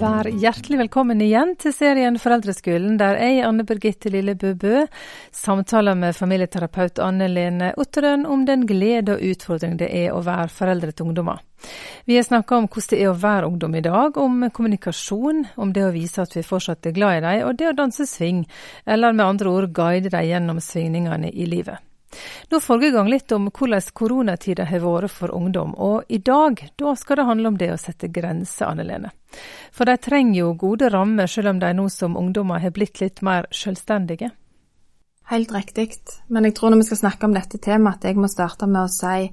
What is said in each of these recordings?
Vær hjertelig velkommen igjen til serien Foreldreskolen, der jeg, Anne Birgitte Lillebø Bø, samtaler med familieterapeut Anne Lene Otterøen om den glede og utfordring det er å være foreldre til ungdommer. Vi har snakka om hvordan det er å være ungdom i dag, om kommunikasjon, om det å vise at vi fortsatt er glad i dem, og det å danse sving, eller med andre ord guide dem gjennom svingningene i livet. Nå forrige gang litt om hvordan koronatida har vært for ungdom, og i dag da skal det handle om det å sette grenser, Anne Lene. For de trenger jo gode rammer, selv om de nå som ungdommer har blitt litt mer selvstendige. Helt riktig, men jeg tror når vi skal snakke om dette temaet, at jeg må starte med å si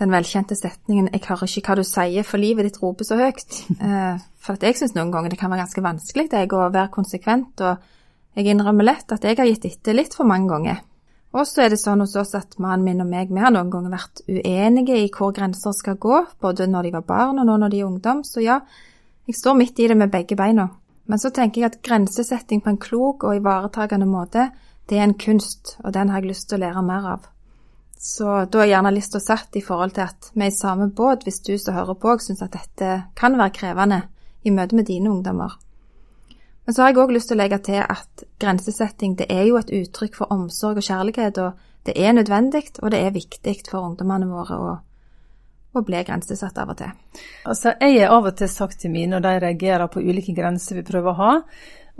den velkjente setningen 'Jeg hører ikke hva du sier, for livet ditt roper så høyt'. Eh, for jeg syns noen ganger det kan være ganske vanskelig jeg, å være konsekvent, og jeg innrømmer lett at jeg har gitt etter litt for mange ganger. Og så er det sånn hos oss at mannen min og meg vi har noen ganger vært uenige i hvor grenser skal gå, både når de var barn og nå når de er ungdom. Så ja, jeg står midt i det med begge beina. Men så tenker jeg at grensesetting på en klok og ivaretagende måte, det er en kunst, og den har jeg lyst til å lære mer av. Så da er jeg gjerne lyst til å satt i forhold til at vi er i samme båt, hvis du som hører på syns at dette kan være krevende i møte med dine ungdommer. Men så har jeg òg lyst til å legge til at grensesetting det er jo et uttrykk for omsorg og kjærlighet, og det er nødvendig, og det er viktig for ungdommene våre å, å bli grensesatt av og til. Altså, jeg er av og til sagt til mine, og de reagerer på ulike grenser vi prøver å ha,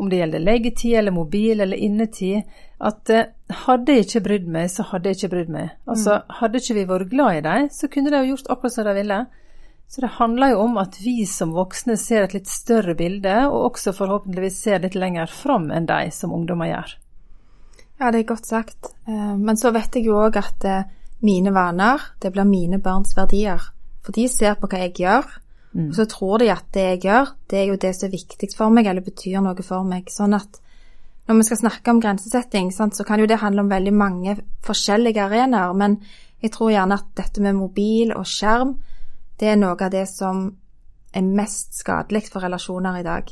om det gjelder leggetid eller mobil eller innetid, at eh, hadde jeg ikke brydd meg, så hadde jeg ikke brydd meg. Altså, mm. Hadde ikke vi vært glad i dem, så kunne de gjort akkurat som de ville. Så det handler jo om at vi som voksne ser et litt større bilde, og også forhåpentligvis ser litt lenger fram enn de som ungdommer gjør. Ja, det er godt sagt. Eh, men så vet jeg jo òg at eh, mine vaner, det blir mine barns verdier. For de ser på hva jeg gjør, mm. og så tror de at det jeg gjør, det er jo det som er viktig for meg, eller betyr noe for meg. Sånn at når vi skal snakke om grensesetting, så kan jo det handle om veldig mange forskjellige arenaer, men jeg tror gjerne at dette med mobil og skjerm, det er noe av det som er mest skadelig for relasjoner i dag.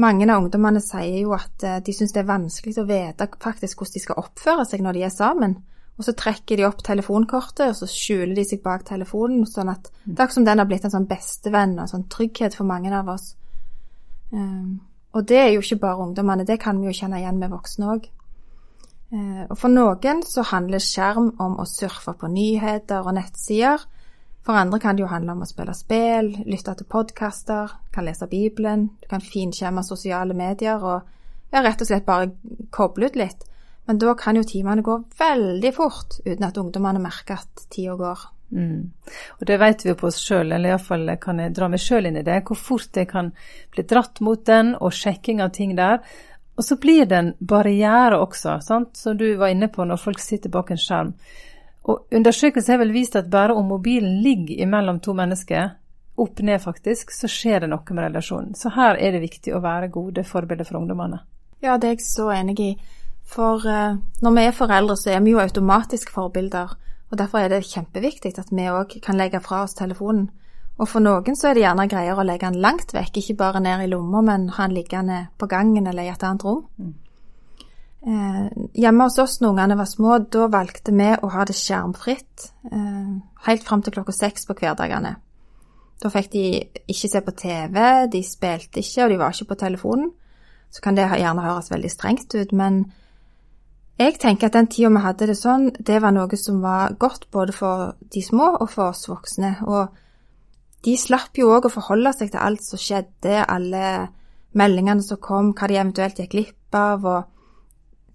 Mange av ungdommene sier jo at eh, de syns det er vanskelig å vite faktisk hvordan de skal oppføre seg når de er sammen. Og så trekker de opp telefonkortet, og så skjuler de seg bak telefonen. sånn at Det er akkurat som den har blitt en sånn bestevenn og en sånn trygghet for mange av oss. Um, og det er jo ikke bare ungdommene, det kan vi jo kjenne igjen med voksne òg. Uh, eh, og for noen så handler skjerm om å surfe på nyheter og nettsider, for andre kan det jo handle om å spille spill, lytte til podkaster, kan lese Bibelen, du kan finkjemme sosiale medier og ja, rett og slett bare koble ut litt. Men da kan jo timene gå veldig fort uten at ungdommene merker at tida går. Mm. Og det vet vi jo på oss sjøl, eller iallfall kan jeg dra meg sjøl inn i det, hvor fort jeg kan bli dratt mot den, og sjekking av ting der. Og så blir det en barriere også, sant? som du var inne på når folk sitter bak en skjerm. Og undersøkelser har vel vist at bare om mobilen ligger imellom to mennesker, opp ned faktisk, så skjer det noe med relasjonen. Så her er det viktig å være gode forbilder for ungdommene. Ja, det er jeg så enig i. For uh, når vi er foreldre, så er vi jo automatisk forbilder. Og derfor er det kjempeviktig at vi òg kan legge fra oss telefonen. Og for noen så er det gjerne greier å legge den langt vekk, ikke bare ned i lomma, men ha den liggende på gangen eller i et annet rom. Mm. Eh, hjemme hos oss når ungene var små, da valgte vi å ha det skjermfritt eh, helt fram til klokka seks på hverdagene. Da fikk de ikke se på TV, de spilte ikke, og de var ikke på telefonen. Så kan det gjerne høres veldig strengt ut, men jeg tenker at den tida vi hadde det sånn, det var noe som var godt både for de små og for oss voksne. Og de slapp jo òg å forholde seg til alt som skjedde, alle meldingene som kom, hva de eventuelt gikk glipp av. og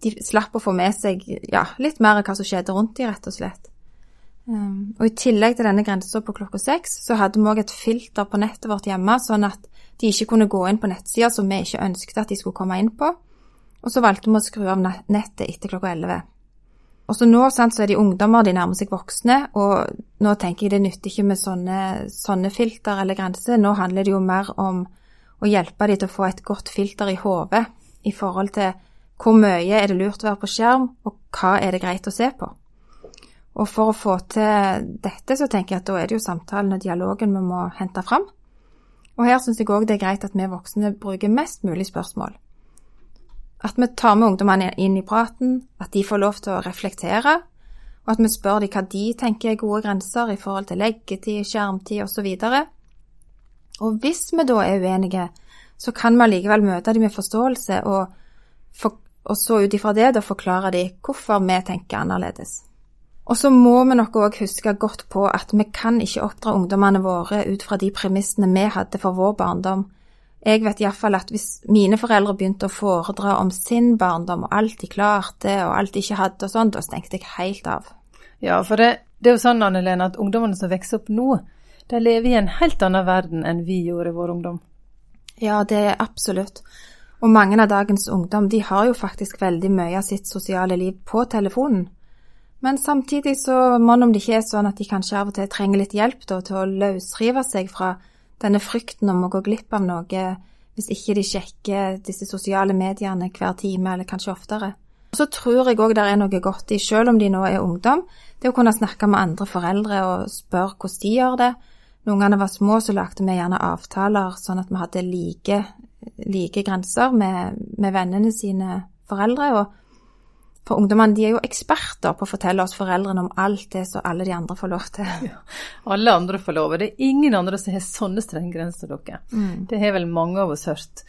de slapp å få med seg ja, litt mer av hva som skjedde rundt dem, rett og slett. Um, og I tillegg til denne grensa på klokka seks, så hadde vi òg et filter på nettet vårt hjemme, sånn at de ikke kunne gå inn på nettsider som vi ikke ønsket at de skulle komme inn på. Og så valgte vi å skru av nettet etter klokka elleve. Og så nå sant, så er de ungdommer, de nærmer seg voksne, og nå tenker jeg det nytter ikke med sånne, sånne filter eller grenser. Nå handler det jo mer om å hjelpe dem til å få et godt filter i hodet i forhold til hvor mye er det lurt å være på skjerm, og hva er det greit å se på? Og for å få til dette, så tenker jeg at da er det jo samtalen og dialogen vi må hente fram. Og her syns jeg òg det er greit at vi voksne bruker mest mulig spørsmål. At vi tar med ungdommene inn i praten, at de får lov til å reflektere, og at vi spør dem hva de tenker er gode grenser i forhold til leggetid, skjermtid osv. Og, Og hvis vi da er uenige, så kan vi allikevel møte dem med forståelse, og, for, og så ut ifra det da forklarer de hvorfor vi tenker annerledes. Og så må vi nok òg huske godt på at vi kan ikke oppdra ungdommene våre ut fra de premissene vi hadde for vår barndom. Jeg vet iallfall at hvis mine foreldre begynte å foredra om sin barndom og alt de klarte og alt de ikke hadde og sånn, da stengte jeg helt av. Ja, for det, det er jo sånn, Anne Lene, at ungdommene som vokser opp nå, de lever i en helt annen verden enn vi gjorde i vår ungdom. Ja, det er absolutt. Og mange av dagens ungdom de har jo faktisk veldig mye av sitt sosiale liv på telefonen. Men samtidig så mon om det ikke er sånn at de kanskje av og til trenger litt hjelp da, til å løsrive seg fra denne frykten om å gå glipp av noe hvis ikke de sjekker disse sosiale mediene hver time, eller kanskje oftere. Og Så tror jeg òg det er noe godt i, selv om de nå er ungdom, det å kunne snakke med andre foreldre og spørre hvordan de gjør det. Når ungene var små, så lagde vi gjerne avtaler sånn at vi hadde like, like grenser med, med, vennene sine foreldre. og for ungdommene de er jo eksperter på å fortelle oss foreldrene om alt det som alle de andre får lov til. Ja, alle andre får lov, og det er ingen andre som har sånne strenge grenser dere. Mm. Det har vel mange av oss hørt.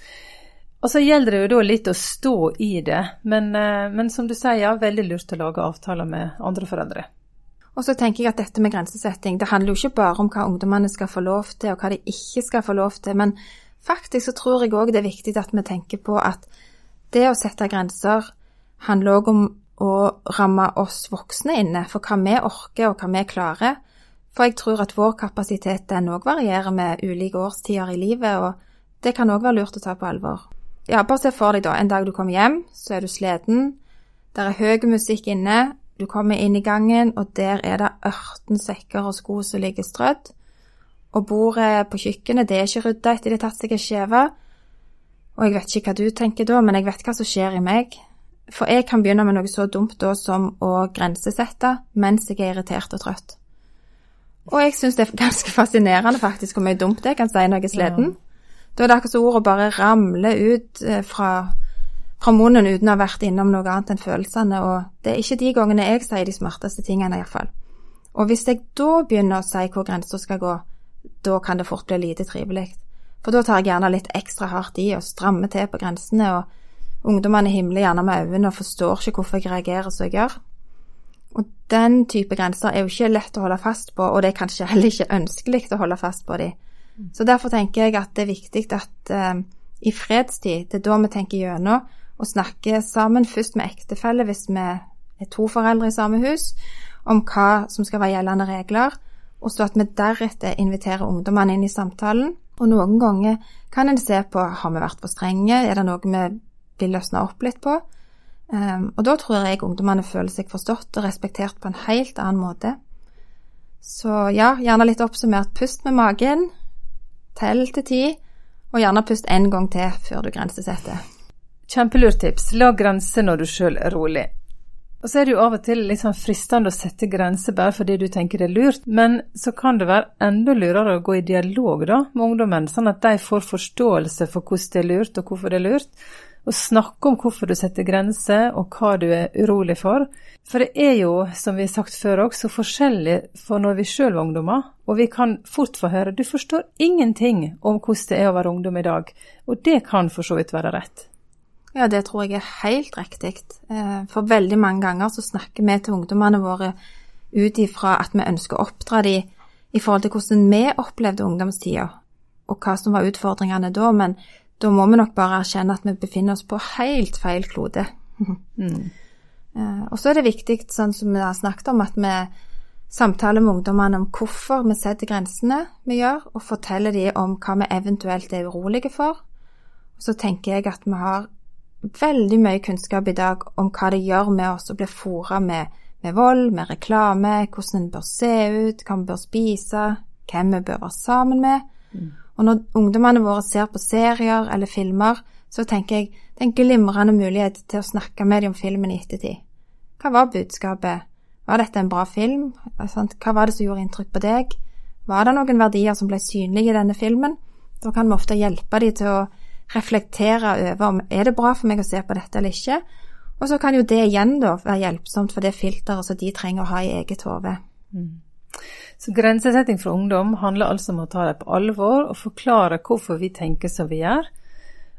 Og så gjelder det jo da litt å stå i det, men, eh, men som du sier, ja, veldig lurt å lage avtaler med andre foreldre. Og så tenker jeg at dette med grensesetting, det handler jo ikke bare om hva ungdommene skal få lov til, og hva de ikke skal få lov til, men faktisk så tror jeg òg det er viktig at vi tenker på at det å sette grenser handler òg om å ramme oss voksne inne for hva vi orker og hva vi klarer. For jeg tror at vår kapasitet den òg varierer med ulike årstider i livet, og det kan òg være lurt å ta på alvor. Ja, bare se for deg da, en dag du kommer hjem, så er du sliten, der er høy musikk inne, du kommer inn i gangen, og der er det 18 sekker og sko som ligger strødd. Og bordet på kjøkkenet, det er ikke rydda etter de har tatt seg en skjeve. Og jeg vet ikke hva du tenker da, men jeg vet hva som skjer i meg. For jeg kan begynne med noe så dumt da som å grensesette mens jeg er irritert og trøtt. Og jeg syns det er ganske fascinerende faktisk hvor mye dumt jeg kan si når jeg er sliten. Ja. Da er det akkurat som ordet bare ramler ut eh, fra, fra, munnen uten å ha vært innom noe annet enn følelsene, og det er ikke de gangene jeg sier de smarteste tingene, iallfall. Og hvis jeg da begynner å si hvor grensa skal gå, da kan det fort bli lite trivelig. For da tar jeg gjerne litt ekstra hardt i og strammer til på grensene, og ungdommene himler gjerne med øynene og forstår ikke hvorfor jeg reagerer som jeg gjør. Og den type grenser er jo ikke lett å holde fast på, og det er kanskje heller ikke ønskelig å holde fast på de. Så derfor tenker jeg at det er viktig at uh, i fredstid, det er da vi tenker gjennom å snakke sammen først med ektefelle hvis vi er to foreldre i samme hus, om hva som skal være gjeldende regler, og så at vi deretter inviterer ungdommene inn i samtalen. Og noen ganger kan en se på har vi vært for strenge, er det noe vi vil løsne opp litt på? Um, og da tror jeg ungdommene føler seg forstått og respektert på en helt annen måte. Så ja, gjerne litt oppsummert, pust med magen, Tell til ti, og gjerne pust en gang til før du grensesetter. Kjempelurt tips. Lag grenser når du sjøl er rolig. Og så er det jo av og til litt sånn fristende å sette grenser bare fordi du tenker det er lurt, men så kan det være enda lurere å gå i dialog da med ungdommen, sånn at de får forståelse for hvordan det er lurt og hvorfor det er lurt og snakke om hvorfor du setter grenser, og hva du er urolig for. For det er jo, som vi har sagt før også, forskjellig for når vi sjøl var ungdommer, og vi kan fort få høre du forstår ingenting om hvordan det er å være ungdom i dag, og det kan for så vidt være rett. Ja, det tror jeg er helt riktig. Eh, for veldig mange ganger så snakker vi til ungdommene våre ut ifra at vi ønsker å oppdra dem i forhold til hvordan vi opplevde ungdomstida, og hva som var utfordringene da. Men da må vi nok bare erkjenne at vi befinner oss på helt feil klode. Mm. Eh, og så er det viktig, sånn som vi har snakket om, at vi samtaler med ungdommene om hvorfor vi setter grensene vi gjør, og forteller dem om hva vi eventuelt er urolige for. Så tenker jeg at vi har veldig mye kunnskap i dag om hva det gjør med oss å bli fôra med, med, vold, med reklame, hvordan en bør se ut, hva vi bør spise, hvem vi bør være sammen med. Mm. Og når ungdommene våre ser på serier eller filmer, så tenker jeg det er en glimrende mulighet til å snakke med dem om filmen i ettertid. Hva var budskapet? Var dette en bra film? Hva var det som gjorde inntrykk på deg? Var det noen verdier som ble synlige i denne filmen? Da kan vi ofte hjelpe dem til å reflektere over om er det bra for meg å se på dette eller ikke. Og så kan jo det igjen da være hjelpsomt for det filteret som de trenger å ha i eget hode. Mm. Så Grensesetting for ungdom handler altså om å ta det på alvor og forklare hvorfor vi tenker som vi gjør.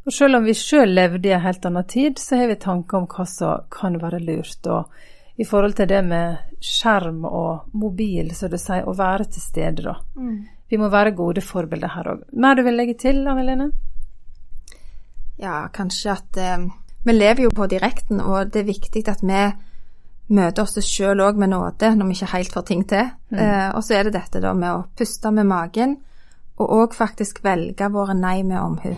Og selv om vi sjøl levde i en helt annen tid, så har vi tanker om hva som kan være lurt. Og i forhold til det med skjerm og mobil, så det sier, å være til stede, da. Mm. Vi må være gode forbilder her òg. Mer du vil legge til, Anne Lene? Ja, kanskje at eh, Vi lever jo på direkten, og det er viktig at vi møter oss sjøl òg med nåde når vi ikke helt får ting til. Mm. Eh, og så er det dette da med å puste med magen, og òg faktisk velge våre nei med omhu.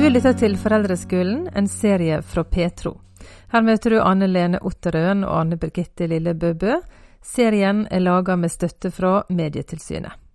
Du lytter til Foreldreskolen, en serie fra Petro. Her møter du Anne Lene Otterøen og Anne Birgitte Lille Bøbø. Serien er laga med støtte fra Medietilsynet.